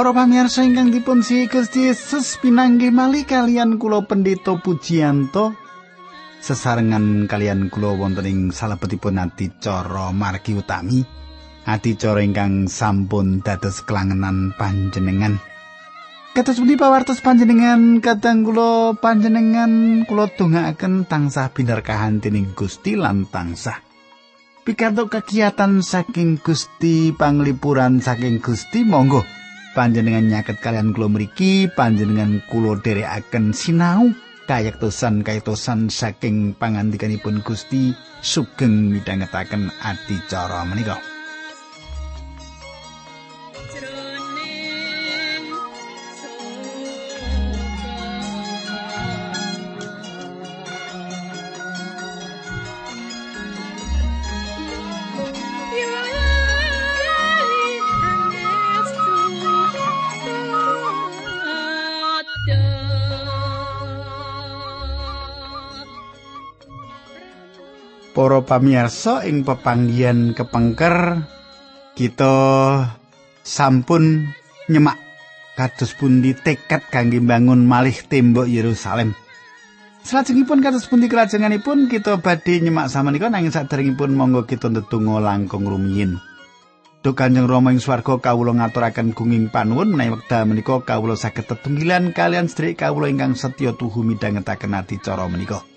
Para pamirsa ingkang dipun sihi Gusti Yesus pinanggih malih kalian kula Pendeta Pujiyanto sesarengan kalian kula wonten ing salebetipun adicara margi utami. Adicara ingkang sampun dados kelangenan panjenengan. Kados pundi pawartos panjenengan kadang kula panjenengan kula dongaaken tansah binerkahan dening Gusti lan tansah. Pikantuk kegiatan saking Gusti panglipuran saking Gusti monggo panjenengan nyaket kalian kula mriki panjenengan kula dherekaken sinau kayektosan kayektosan saking pangandikanipun Gusti sugeng midhangetaken adicara menika pamirsa ing pepanggihan kepengker kita sampun nyemak kados pundi tekad kangge bangun malih tembok Yerusalem. Salajengipun kados pundi kelajenganipun kita badhe nyemak samenika nanging saderengipun monggo kita ndedonga langkung rumiyin. Duh Kanjeng Rama ing swarga kawula ngaturaken gunging panuwun menawi wekdal menika kawula saged tetunggilan kalian sedherek kawula ingkang setya tuhu midhangetaken adicara menika.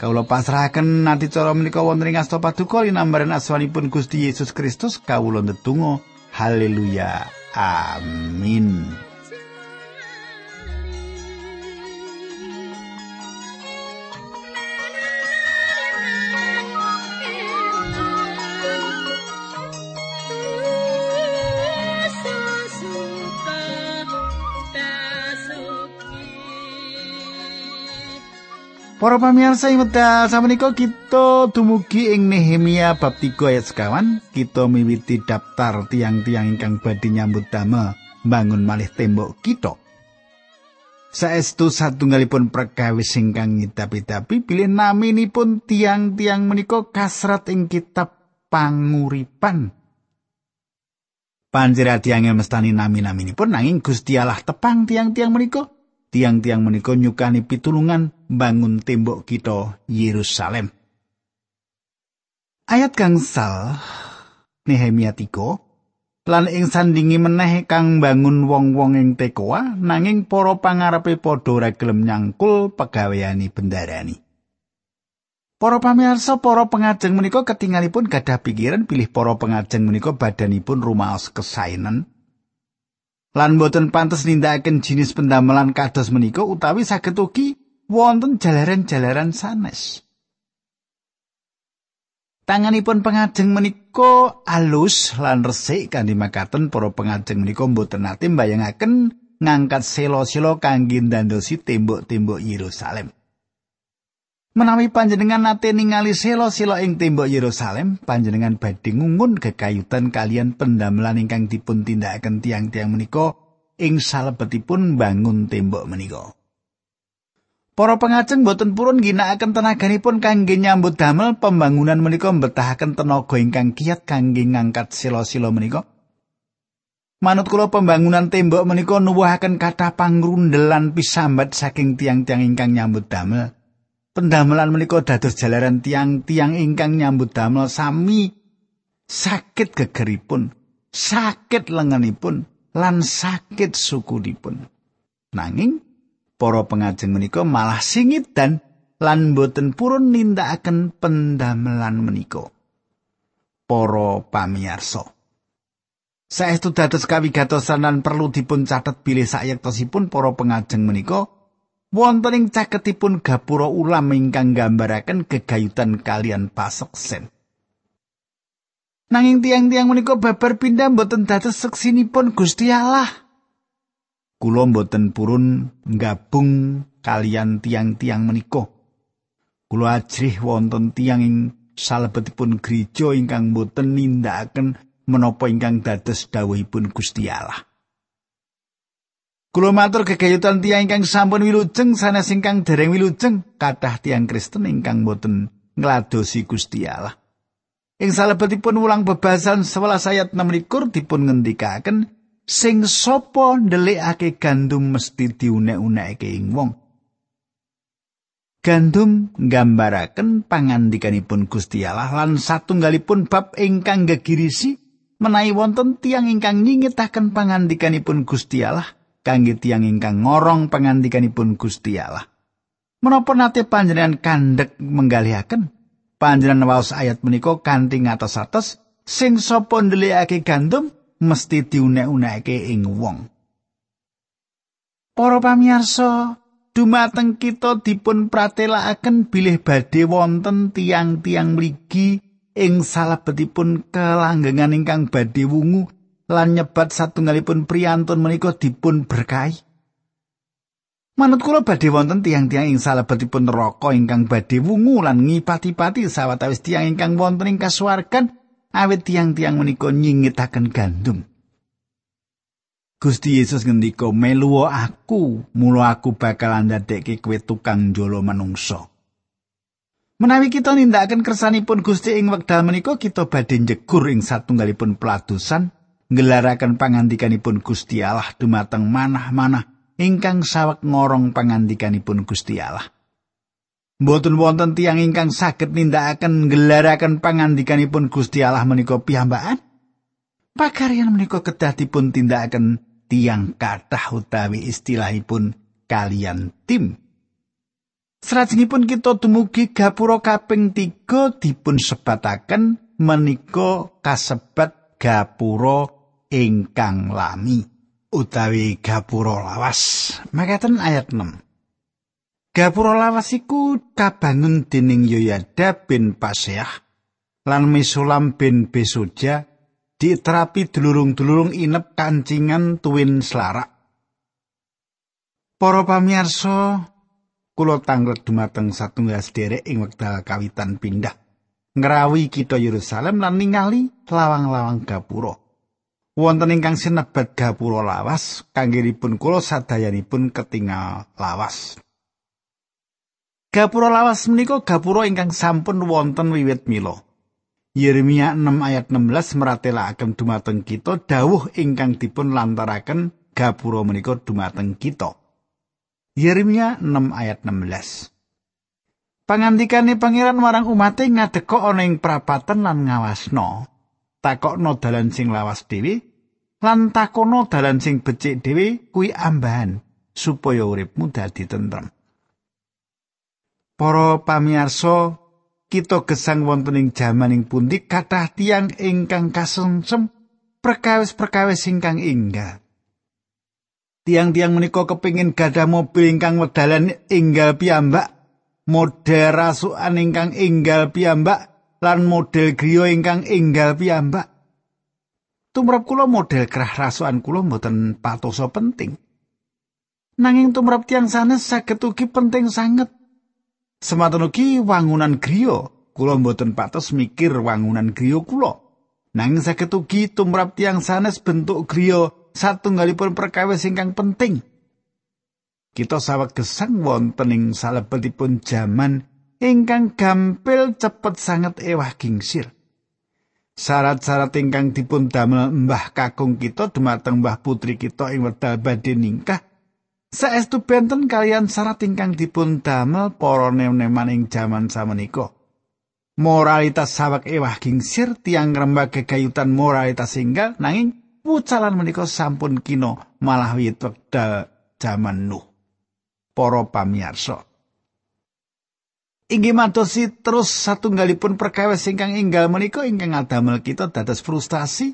Kawula pasrahaken nanti cara menika wonten ing asta paduka linambaran asmanipun Gusti Yesus Kristus kawula ndedonga. Haleluya. Amin Para pamirsa ing wekdal samenika kita dumugi ing Nehemia bab 3 ayat sekawan, kita miwiti daftar tiang-tiang ingkang badhe nyambut damel bangun malih tembok kita. Saestu satunggalipun perkawis ingkang ngitapi-tapi pilih naminipun tiang-tiang menika kasrat ing kitab panguripan. Panjera tiang mestani nami-naminipun nanging Gusti Allah tepang tiang-tiang menika tiang-tiang menika nyukani pitulungan bangun tembok kita Yerusalem. Ayat gangsal Nehemia 3 lan ing sandingi meneh kang bangun wong-wong ing Tekoa nanging para pangarepe padha ora gelem nyangkul pegaweani bendarani. Para pamirsa para pengajeng menika ketingalipun gadah pikiran pilih para pengajeng menika badanipun rumaos kesaenan lan boten pantes nindakaken jinis pendamelan kados menika utawi saged ugi wonten jalaran-jalaran sanes. Tanganipun pengajeng menika alus lan resik kanthi makaten para pengajeng menika boten nate mbayangaken ngangkat selo-selo kangge ndandosi tembok-tembok Yerusalem. Menawi panjenengan nate ningali selo-selo ing tembok Yerusalem, panjenengan badhe ngungun kekayutan kalian pendamelan ingkang dipun tindakaken tiang-tiang menika ing salebetipun bangun tembok menika. Para pengajeng boten purun ginakaken tenaganipun kangge nyambut damel pembangunan menika mbetahaken tenaga ingkang kiat kangge ngangkat selo-selo menika. Manut kula pembangunan tembok menika nuwuhaken kathah pangrundelan pisambat saking tiang-tiang ingkang nyambut damel. Pendamelan menika dados jalaran tiang-tiang ingkang nyambut damel sami sakit gegeripun, sakit lenganipun, lan sakit sukunipun. Nanging para pengajeng menika malah singit dan lan boten purun nindakaken pendamelan menika. Para pamirsa. Saestu dados kawigatosan lan perlu dipun catet bilih sayektosipun para pengajeng menika wonten ing caketipun gapura ulam ingkang nggambaraken gegayutan kalian paseksen. Nanging tiang-tiang menika babar pindah mboten dados seksinipun Gusti Allah. Kula mboten purun gabung kalian tiang-tiang menika. Kula ajrih wonten tiang ing salebetipun gereja ingkang mboten nindakaken menapa ingkang dados dawuhipun Gusti Allah. Kulo matur gegayutan tiyang ingkang sampun wilujeng sanes ingkang dereng wilujeng kathah tiyang Kristen ingkang boten ngladosi Gusti Allah. Ing salebetipun ulang bebasan 11 ayat 6 likur dipun ngendikaken sing sapa ndelikake gandum mesti diunek-unekake ing wong. Gandum nggambaraken pangandikanipun Gusti Allah lan satunggalipun bab ingkang gegirisi menawi wonten tiang ingkang nyingetaken pangandikanipun Gusti Allah kangge tiang ingkang ngorong pangandikanipun Gusti Allah. Menapa nate panjenengan kandhek menggalihaken panjenengan waos ayat menika kanthi ngatos-atos sing sapa ndelikake gandum mesti diunek-unekake ing wong. Para pamirsa, dumateng kita dipun pratelakaken bilih badhe wonten tiang-tiang mligi ing salebetipun kelanggengan ingkang badhe wungu lan nyebat satunggalipun priyantun menika dipun berkahi. Manut kula badhe wonten tiang-tiang ing salebetipun neraka ingkang badhe wungu lan ngipati-pati sawetawis tiang ingkang wonten ing kasuwargan awit tiang-tiang menika nyingitaken gandum. Gusti Yesus ngendika, "Melu aku, mula aku bakal ndadekke kowe tukang jolo manungsa." Menawi kita nindakaken kersanipun Gusti ing wekdal menika kita badhe njegur ing satunggalipun peladusan ngelaraken pangandikanipun Gusti Allah dumateng manah-manah ingkang sawek ngorong pangandikanipun Gusti Allah. Mboten wonten tiang ingkang saged nindakaken ngelaraken pangandikanipun Gusti Allah menika piyambakan. Pakaryan menika kedah dipun tindakaken tiang kathah utawi istilahipun kalian tim. Salajengipun kita dumugi gapura kaping tiga dipun sebataken menika kasebat gapura ingkang lami utawi gapura lawas. Makaten ayat 6. Gapura lawas iku kabangun dening Yoyada bin Paseah lan Mesulam bin Besoja diterapi dulurung-dulurung inep kancingan tuwin selarak. Para pamirsa, kula tanglet dumateng satunggal sederek ing wekdal kawitan pindah ngrawi kita Yerusalem lan ningali lawang-lawang gapura. Wonten ingkang sinebat gapura lawas, kanggiripun kula sadayanipun ketingal lawas. Gapura lawas menika gapura ingkang sampun wonten wiwit mila. Yeremia 6 ayat 16 meratelaken dumateng kita dawuh ingkang dipun lantaraken gapura menika dumateng kita. Yeremia 6 ayat 16. Pangandikane pangeran marang umate ngadeka ana ing prapatan lan ngawasno. Takokno dalan sing lawas dhewe lan takono dalan sing becik dhewe kuwi ambahan supaya uripmu dadi tentrem. Para pamirsa, kita gesang wonten ing jaman ing pundi kathah tiang ingkang kasungsem perkawis-perkawis ingkang inggal. Tiang-tiang menika kepingin gadah mobil ingkang wedalan inggal piyambak, model rasukan ingkang inggal piyambak, lan model griya ingkang inggal piyambak. Tumrap kula model kerah rasukan kula mboten patoso penting. Nanging tumrap tiang sanes saged ugi penting sanget. Sematan ugi wangunan griya, kula mboten patos mikir wangunan griya kula. Nanging saged ugi tumrap tiang sanes bentuk griya satunggalipun perkawis ingkang penting. Kita saweg gesang wonten ing salebetipun jaman ingkang gampil cepet sanget ewah gingsir. Syarat-syarat ingkang dipun damel Mbah Kakung kita dumateng Mbah Putri kita ing wedal badhe ningkah Saestu benten kalian syarat ingkang dipun damel para nem-neman ing jaman samenika. Moralitas sawak ewah gingsir tiang rembag kegayutan moralitas singgal nanging wucalan menika sampun kino malah wit wekdal jaman Nuh. Para pamirsa. Inggih madosi terus satunggalipun perkawis ingkang inggal menika ingkang ngadamel kita dados frustasi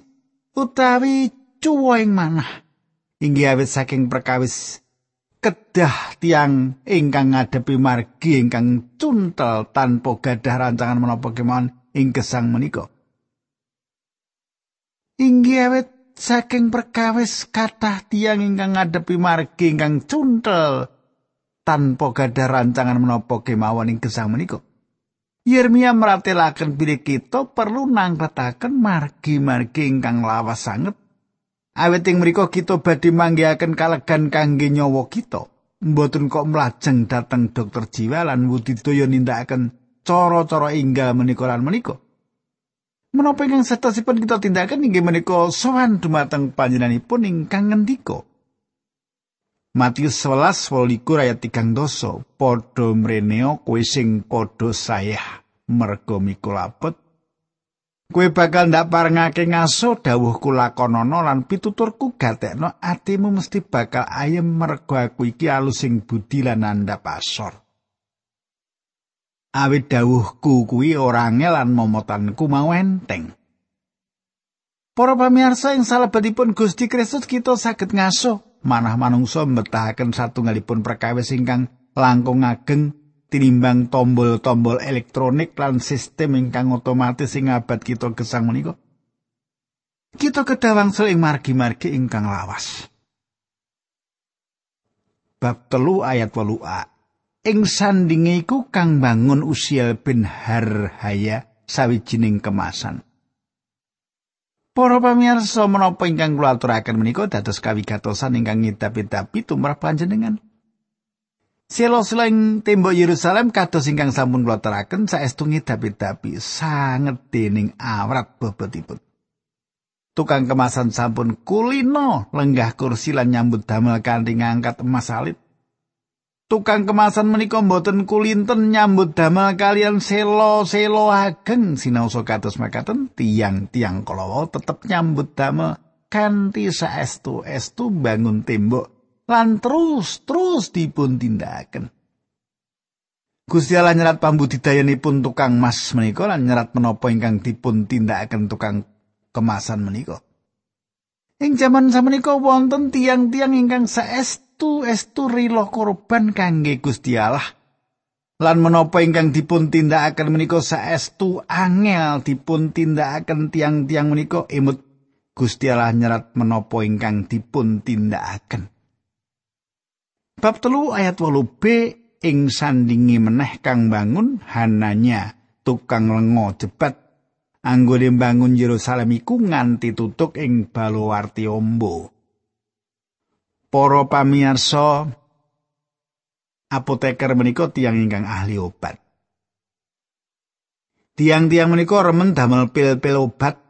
utawi cuwa ing manah. Inggih awit saking perkawis kedah tiang ingkang ngadepi margi ingkang cuntel tanpa gadah rancangan menapa kemawon ing gesang menika. Inggih awet saking perkawis kathah tiang ingkang ngadepi margi ingkang cuntel tanpa gadah rancangan menapa kemawon ing gesang menika. Yeremia meratelaken bilih kita perlu nangketaken margi-margi ingkang lawas sanget Awit ing mriku kita badhe manggihaken kalegan kangge nyawa kita. Mboten kok mlajeng dhateng dokter jiwa lan budidaya nindakaken cara-cara inggal menika lan menika. Menapa ingkang setosipun kita tindakan inggih menika sowan dumateng panjenenganipun ingkang ngendika. Matius 11 wolikur ayat tigang doso Podo mreneo kue sing podo saya Mergo mikulapet Kue bakal ndak parengake ngaso dawuh kula konono lan pituturku gatekno atimu mesti bakal ayem mergo aku iki alus sing budi lan anda pasor. Awit dawuhku kuwi ora ngelan momotanku mau enteng. Para pamirsa ing salebetipun Gusti Kristus kita saged ngaso manah manungsa mbetahaken satunggalipun perkawis ingkang langkung ageng tinimbang tombol-tombol elektronik lan sistem ingkang otomatis ing abad kita gesang menika. Kita kedawang ing margi-margi ingkang lawas. Bab telu ayat walu a. Ing sandinge iku kang bangun usia bin Harhaya sawijining kemasan. Para pamirsa menapa ingkang kula aturaken menika dados kawigatosan ingkang ngidapi-dapi tumrap panjenengan. Selo-selo ing tembok Yerusalem kados ingkang sampun kula teraken saestu ngidapi-dapi sanget dening awrat bobotipun. Tukang kemasan sampun kulino lenggah kursi lan nyambut damel kanthi ngangkat emas alit. Tukang kemasan menika mboten kulinten nyambut damel kalian selo-selo ageng sinaosa kados makaten tiang-tiang kala tetep nyambut damel kanthi saestu estu bangun tembok lan terus terus dipun tindakan. Gusti Allah nyerat pambudidayanipun tukang mas menika lan nyerat menapa ingkang dipun tindakaken tukang kemasan menika. Ing jaman samenika wonten tiang-tiang ingkang saestu estu rilo korban kangge Gusti Allah. Lan menapa ingkang dipun tindakaken menika saestu angel dipun tindakaken tiang-tiang menika emut Gusti Allah nyerat menapa ingkang dipun tindakaken. Bab telu ayat 8 b ing sandingi meneh kang bangun hananya tukang lengo jebat anggone bangun Yerusalem iku nganti tutuk ing baluwarti ombo. Para pamirsa apoteker menika tiang ingkang ahli obat. Tiang-tiang menika remen damel pil-pil obat.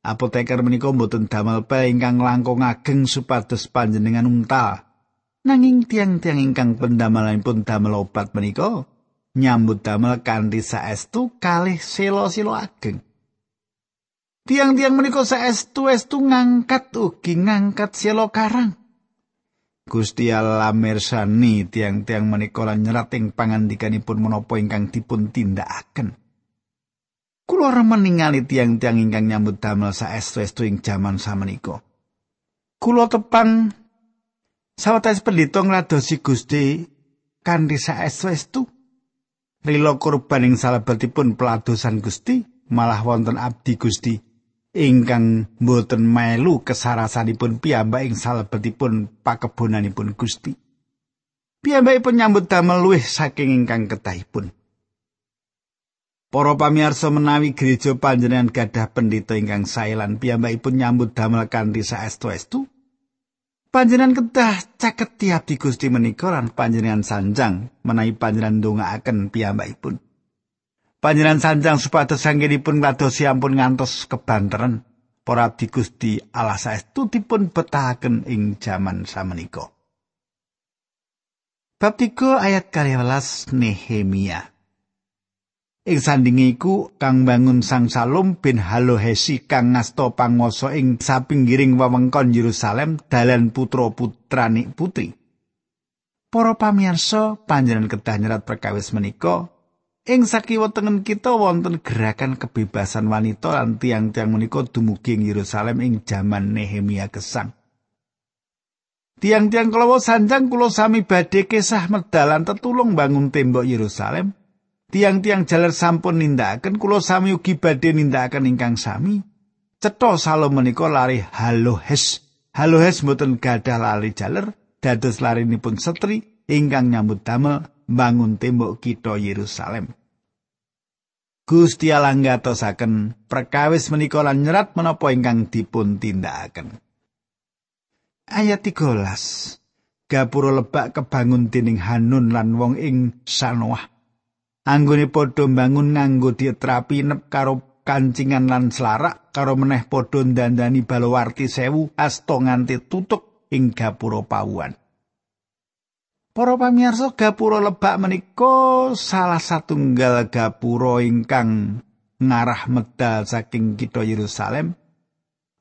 Apoteker menika mboten damel pil ingkang langkung ageng supados panjenengan untal. Nanging tiang-tiang ingkang pendamelanipun damel obat menika nyambut damel kanthi saestu kalih selo-selo ageng. Tiang-tiang menika saestu estu ngangkat ugi ngangkat selo karang. Gusti Allah mirsani tiang-tiang menika lan nyerat ing pangandikanipun menapa ingkang dipun tindakaken. Kula remen ningali tiang-tiang ingkang nyambut damel saestu-estu ing jaman samenika. Kula tepang Sawetawis pendhita ngladosi Gusti kanthi saestu-estu rila kurban ing salebetipun peladosan Gusti malah wonten abdi Gusti ingkang boten melu kesarasanipun piyambak ing salebetipun pakebonanipun Gusti. Piyambakipun nyambut damel luwih saking ingkang ketahipun. Para pamirsa menawi gereja panjenengan gadah pendhita ingkang sae lan piyambakipun nyambut damel kanthi saestu-estu, Panjenengan kedah caket tiap di Gusti menika lan panjenengan sanjang menawi panjenengan ndongaaken piyambakipun. Panjenengan sanjang supados sanggenipun ngladosi ampun ngantos kebanteren para abdi Gusti Allah saestu dipun betahaken ing jaman samenika. Bab 3 ayat 12 Nehemia. Ing sandinge iku kang bangun Sang Salom bin Halohesi kang ngasta panguwasa ing sapinggiring wewengkon Yerusalem dalan putra-putrani putri. Para pamirsa, panjenengan kedah nyerat perkawis menika ing sakiwa tengen kita wonten gerakan kebebasan wanita lan tiang-tiang menika dumugi ing Yerusalem ing jaman Nehemia gesang. Tiang-tiang kalawa sanjang kula sami badhe kesah medalan tetulung bangun tembok Yerusalem tiang-tiang jaler sampun nindakaken kula sami ugi badhe nindakaken ingkang sami. Cetha salom menika lari halohes. Halohes mboten gadah lari jaler dados larinipun setri ingkang nyambut damel bangun tembok kita Yerusalem. Gusti Allah ngatosaken perkawis menika lan nyerat menapa ingkang dipun tindakaken. Ayat 13 Gapura lebak kebangun dening Hanun lan wong ing Sanoah anggone padha mbangun nganggo dietrapi nep karo kancingan lan selarak karo meneh padha dandani balawarti sewu asta nganti tutuk ing gapura pawuan. Para pamirsa gapura lebak menika salah satunggal gapura ingkang ngarah medal saking kitha Yerusalem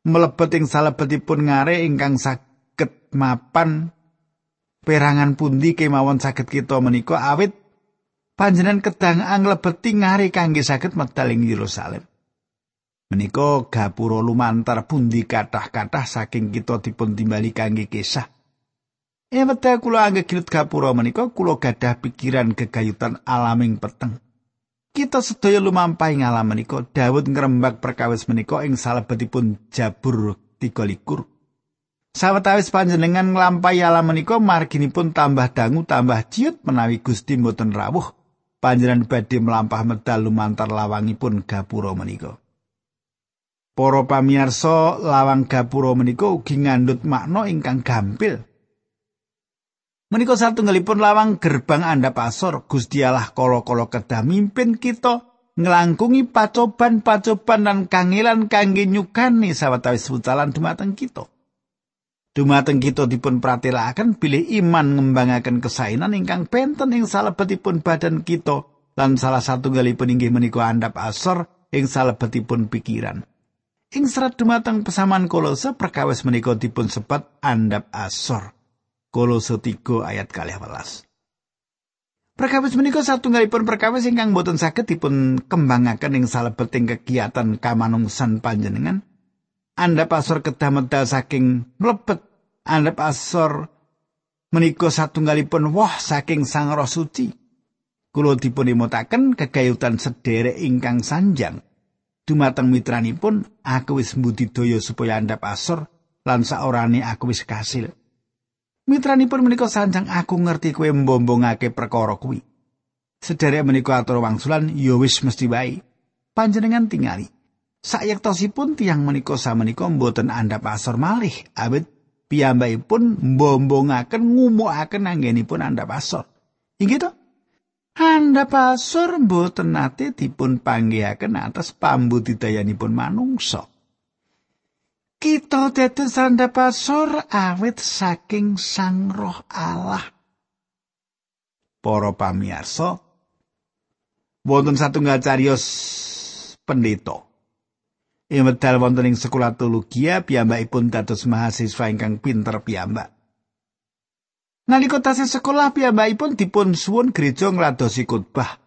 mlebet ing salebetipun ngare ingkang saged mapan perangan pundi kemawon saged kita menika awit panjenengan kedang anglebeti ngare kangge saged medal ing Yerusalem. Menika gapura lumantar pundi kathah-kathah saking kita dipun timbali kangge kisah. Ing wekdal kula anggegilut gapura menika kula gadah pikiran gegayutan alaming peteng. Kita sedaya lumampah ing alam menika Daud ngrembak perkawis menika ing salebetipun Jabur 33. Sawetawis panjenengan nglampahi alam menika marginipun tambah dangu tambah ciut menawi Gusti mboten rawuh panjenengan badhe melampah medal lumantar lawangipun gapura menika. Para pamirsa lawang gapura menika ugi ngandhut makna ingkang gampil. Menika satunggalipun lawang gerbang andhap asor Gusti Allah kala-kala kedah mimpin kita nglangkungi pacoban-pacoban lan kangelan kangge nyukani sawetawis wutalan dumateng kita. Dumateng kita dipun pratelakaken bilih iman ngembangaken kesainan ingkang benten ing salebetipun badan kita lan salah satunggalipun inggih menika andhap asor ing salebetipun pikiran. Ing serat dumateng pesaman kolose perkawis menika dipun sebat andhap asor. Kolose 3 ayat 12. Perkawis menika satunggalipun perkawis ingkang boten saged dipun kembangaken ing salebeting kegiatan kamanungsan panjenengan. Anda pasor kedah medal saking mlebet Anda pasor menika satunggalipun wah saking Sang Roh Suci. Kulo dipun imutaken kegayutan sederek ingkang sanjang. Dumateng mitranipun aku wis mbudidaya supaya Anda pasor lan saorane aku wis kasil. Mitranipun menika sanjang aku ngerti kowe mbombongake perkara kuwi. Sederek menika atur wangsulan ya wis mesti wae. Panjenengan tingali. Sayektosipun tiang menika samenika mboten andhap asor malih awit piyambakipun mbombongaken ngumukaken anggenipun andhap asor. Inggih to? Andhap asor mboten nate dipun panggihaken atas pambudidayanipun manungsa. Kita dados sandapasor awit saking Sang Roh Allah. Para pamirsa, wonten satunggal cariyos pendeta. Ing medal wonten ing sekolah teologi piyambakipun dados mahasiswa ingkang pinter piyambak. Nalika tasih sekolah piyambakipun dipun suwun gereja ngladosi khotbah.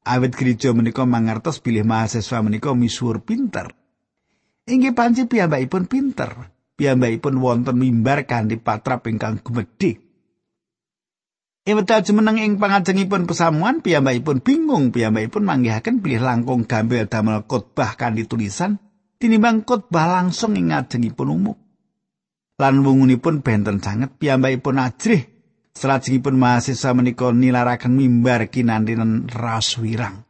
Awit gereja menika mangertos bilih mahasiswa menika misuwur pinter. Inggih panci piyambakipun pinter. Piyambakipun wonten mimbar kanthi patrap ingkang gumedhe. Ewedal jumeneng ing pangajengipun pesamuan piyambakipun bingung piyambakipun manggihaken pilih langkung gampil damel khotbah kanthi tulisan tinimbang khotbah langsung ing ngajengipun umum. Lan wungunipun benten sanget piyambakipun ajrih salajengipun mahasiswa menika nilaraken mimbar kinantinan raos wirang.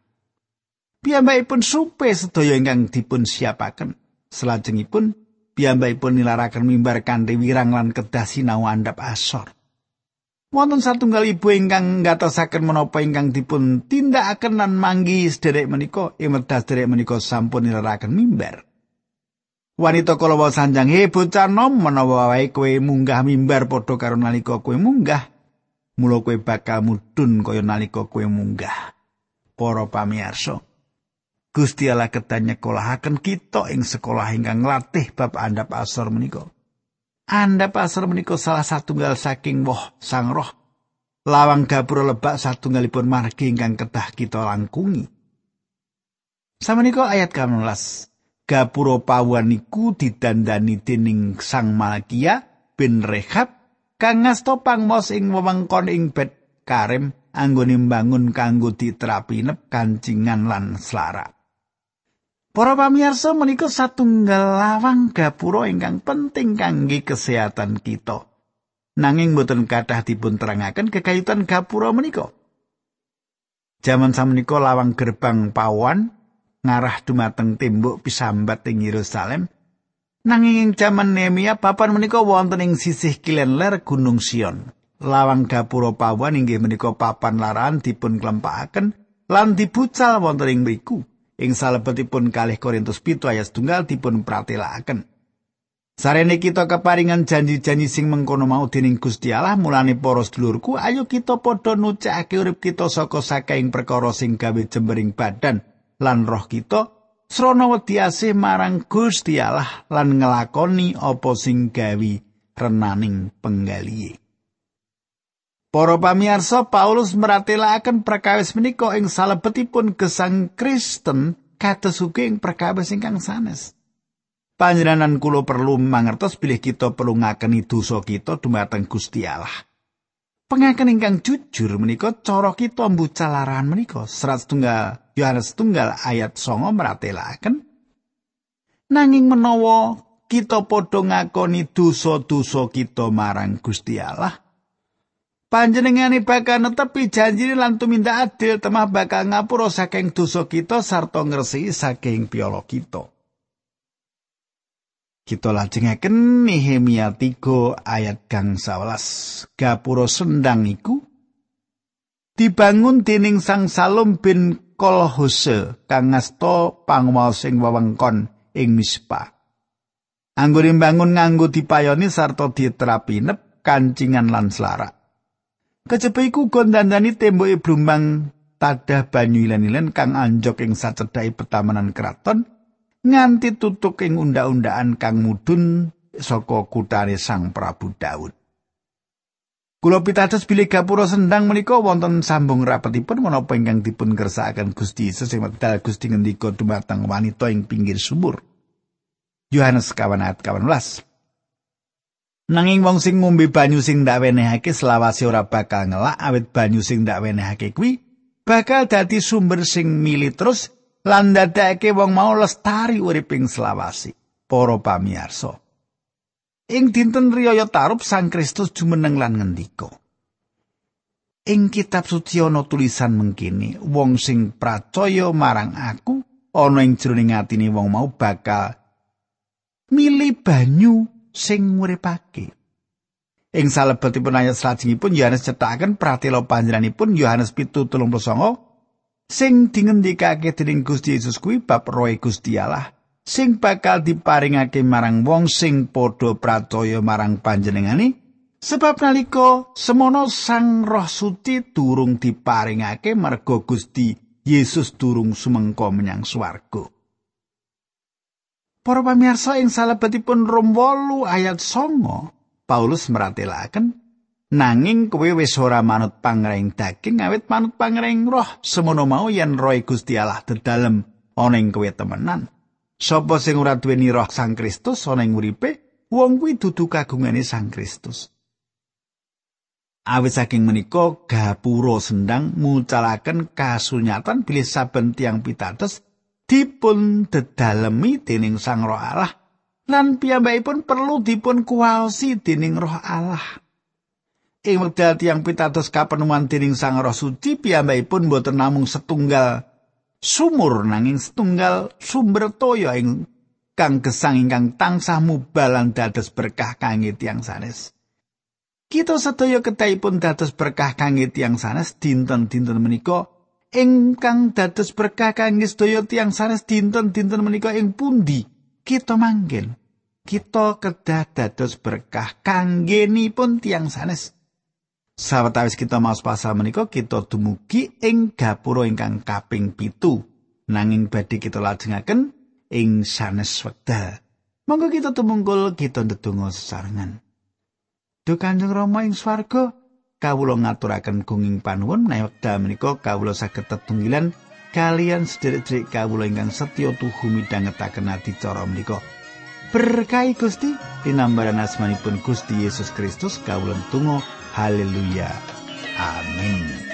Piyambakipun supe sedaya ingkang dipun siapaken. Selajengipun piyambakipun nilaraken mimbar kanthi wirang lan kedah sinau andhap asor. Wonten satunggal ibu ingkang ngatosaken menapa ingkang dipun tindakaken lan manggi sederek menika emedas sederek menika sampun nilaraken mimbar. Wanita kala sanjang he bocah nom menawa wae kowe munggah mimbar padha karo nalika kowe munggah. Mula kowe bakal mudhun kaya nalika kowe munggah. Para pamirsa, Gusti Allah kedah nyekolahaken kita ing sekolah ingkang nglatih bab andhap asor menika. Andhap asor menika salah satunggal saking woh Sang Roh. Lawang gapura lebak satunggalipun margi ingkang kedah kita langkungi. Samenika ayat 16. Gapura pawuan niku didandani dening Sang Malakia bin Rehab kang ngasta pangmos ing wewengkon ing Bet Karem anggone mbangun kanggo ditrapinep kancingan lan selarak. Para pamirsa menika satunggal lawang gapura ingkang penting kangge kesehatan kita. Nanging boten kathah dipun terangaken kekayutan gapura menika. Jaman samenika lawang gerbang pawan ngarah dumateng tembok pisambat ing Yerusalem. Nanging ing jaman Nehemia papan menika wonten ing sisih kilen ler Gunung Sion. Lawang gapura pawan inggih menika papan laran dipun klempakaken lan dibucal wonten ing mriku. ing salebetipun kalih Korintus pitu ayat tunggal dipun pratelakaken. Sarene kita keparingan janji-janji sing mengkono mau dening Gusti Allah mulane para sedulurku ayo kita padha nucake urip kita saka saking perkara sing gawe jembering badan lan roh kita srana wedi asih marang Gusti Allah lan ngelakoni apa sing gawe renaning penggalihe. Para pamirsa Paulus meratelaken perkawis menika ing salebetipun gesang Kristen kados ugi ing perkawis ingkang sanes. Panjenengan kula perlu mangertos bilih kita perlu ngakeni dosa kita dumateng Gusti Allah. Pengaken ingkang jujur menika cara kita mbucal arahan menika serat setunggal Yohanes setunggal ayat songo meratelaken nanging menawa kita padha ngakoni dosa-dosa kita marang Gusti Allah panjenengane bakal netepi janji lan tumindak adil temah bakal ngapura saking dosa kita sarta ngresiki saking piala kita. Kita lajengaken Nehemia 3 ayat gang 11. Gapura sendang iku dibangun dening Sang Salom bin Kolhose kang ngasta pangwaos ing wewengkon ing Mispa. Anggone bangun nganggo dipayoni sarta diterapinep kancingan lan selarak. Kecepe iku gondandani temboke blumbang tadah banyu ilen-ilen kang anjok ing sacedhake petamanan keraton nganti tutuk ing unda-undaan kang mudhun saka kutane Sang Prabu Daud. Kula pitados bilih gapura sendang menika wonten sambung rapetipun menapa ingkang dipun kersakaken Gusti Yesus ing wekdal Gusti ngendika dumateng wanita ing pinggir sumur. Yohanes 18 Nanging wong sing ngombe banyu sing ndak wenehake selawase ora bakal ngelak awit banyu sing ndak wenehake kuwi bakal dadi sumber sing mili terus lan dadake wong mau lestari uriping selawasi. Para pamirsa. Ing dinten riyaya tarup Sang Kristus jumeneng lan ngendika. Ing kitab suci ana tulisan mengkini, wong sing pracaya marang aku ana ing jroning atine wong mau bakal milih banyu sing nguripake. Ing salebetipun ayat salajengipun Yohanes cetaken pratela panjenenganipun Yohanes 7:39 sing dingendikake dening Gusti Yesus kuwi bab roe Gusti Allah sing bakal diparingake marang wong sing padha pracaya marang panjenengane sebab nalika semono Sang Roh Suci durung diparingake merga Gusti Yesus durung sumengko menyang swarga. Para pamirsa ing salebetipun Rom 8 ayat 9 Paulus meratelaken Nanging kowe wis ora manut pangreng daging awit manut pangreng roh semono mau yen roh Gusti Allah dedalem ana ing kowe temenan. Sapa sing ora duweni roh Sang Kristus ana ing uripe, wong kuwi dudu kagungane Sang Kristus. Awit saking menika gapura sendang mucalaken kasunyatan bilih saben tiang pitados dipun dedalemi dening Sang Roh Allah lan piyambakipun perlu dipun kuwaosi dening Roh Allah. Ing wekdal tiyang pitados kapenuman dening Sang Roh Suci piyambakipun boten namung setunggal sumur nanging setunggal sumber toya ing kang gesang ingkang tansah mubalan dados berkah kangge tiyang sanes. Kita sedaya ketahipun dados berkah kangge tiyang sanes dinten-dinten menika ingkang dados berkah kangge sedaya tiyang sanes dinten-dinten menika ing pundi kita manggen. Kita kedah dados berkah kanggenipun tiyang sanes. Sawetawis kita maos pasal menika kita dumugi ing gapura ingkang kaping pitu. Nanging badhe kita lajengaken ing sanes wekdal. Monggo kita tumungkul kita ndedonga sesarengan. Duh Kanjeng Rama ing swarga, kawula ngaturaken gunging panuwun menawi wekdal menika kawula saged tetunggilan kalian sederek-sederek kawula ingkang setya tuhu midhangetaken adicara menika. Berkahi Gusti, dinambaran asmanipun Gusti Yesus Kristus kawula tunggu Haleluya. Amin.